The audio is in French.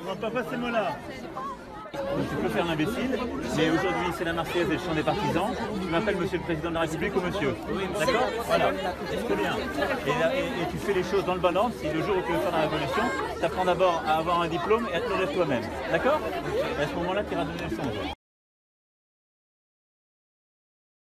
On va pas passer Mola. Je peux faire l'imbécile, mais aujourd'hui c'est la Marseillaise et le des partisans. Tu m'appelles Monsieur le Président de la République ou Monsieur. D'accord Voilà, c'est bien. Et, tu fais les choses dans le balance. Et le jour où tu veux faire la révolution, tu apprends d'abord à avoir un diplôme et à te le toi-même. D'accord À ce moment-là, tu iras donner le.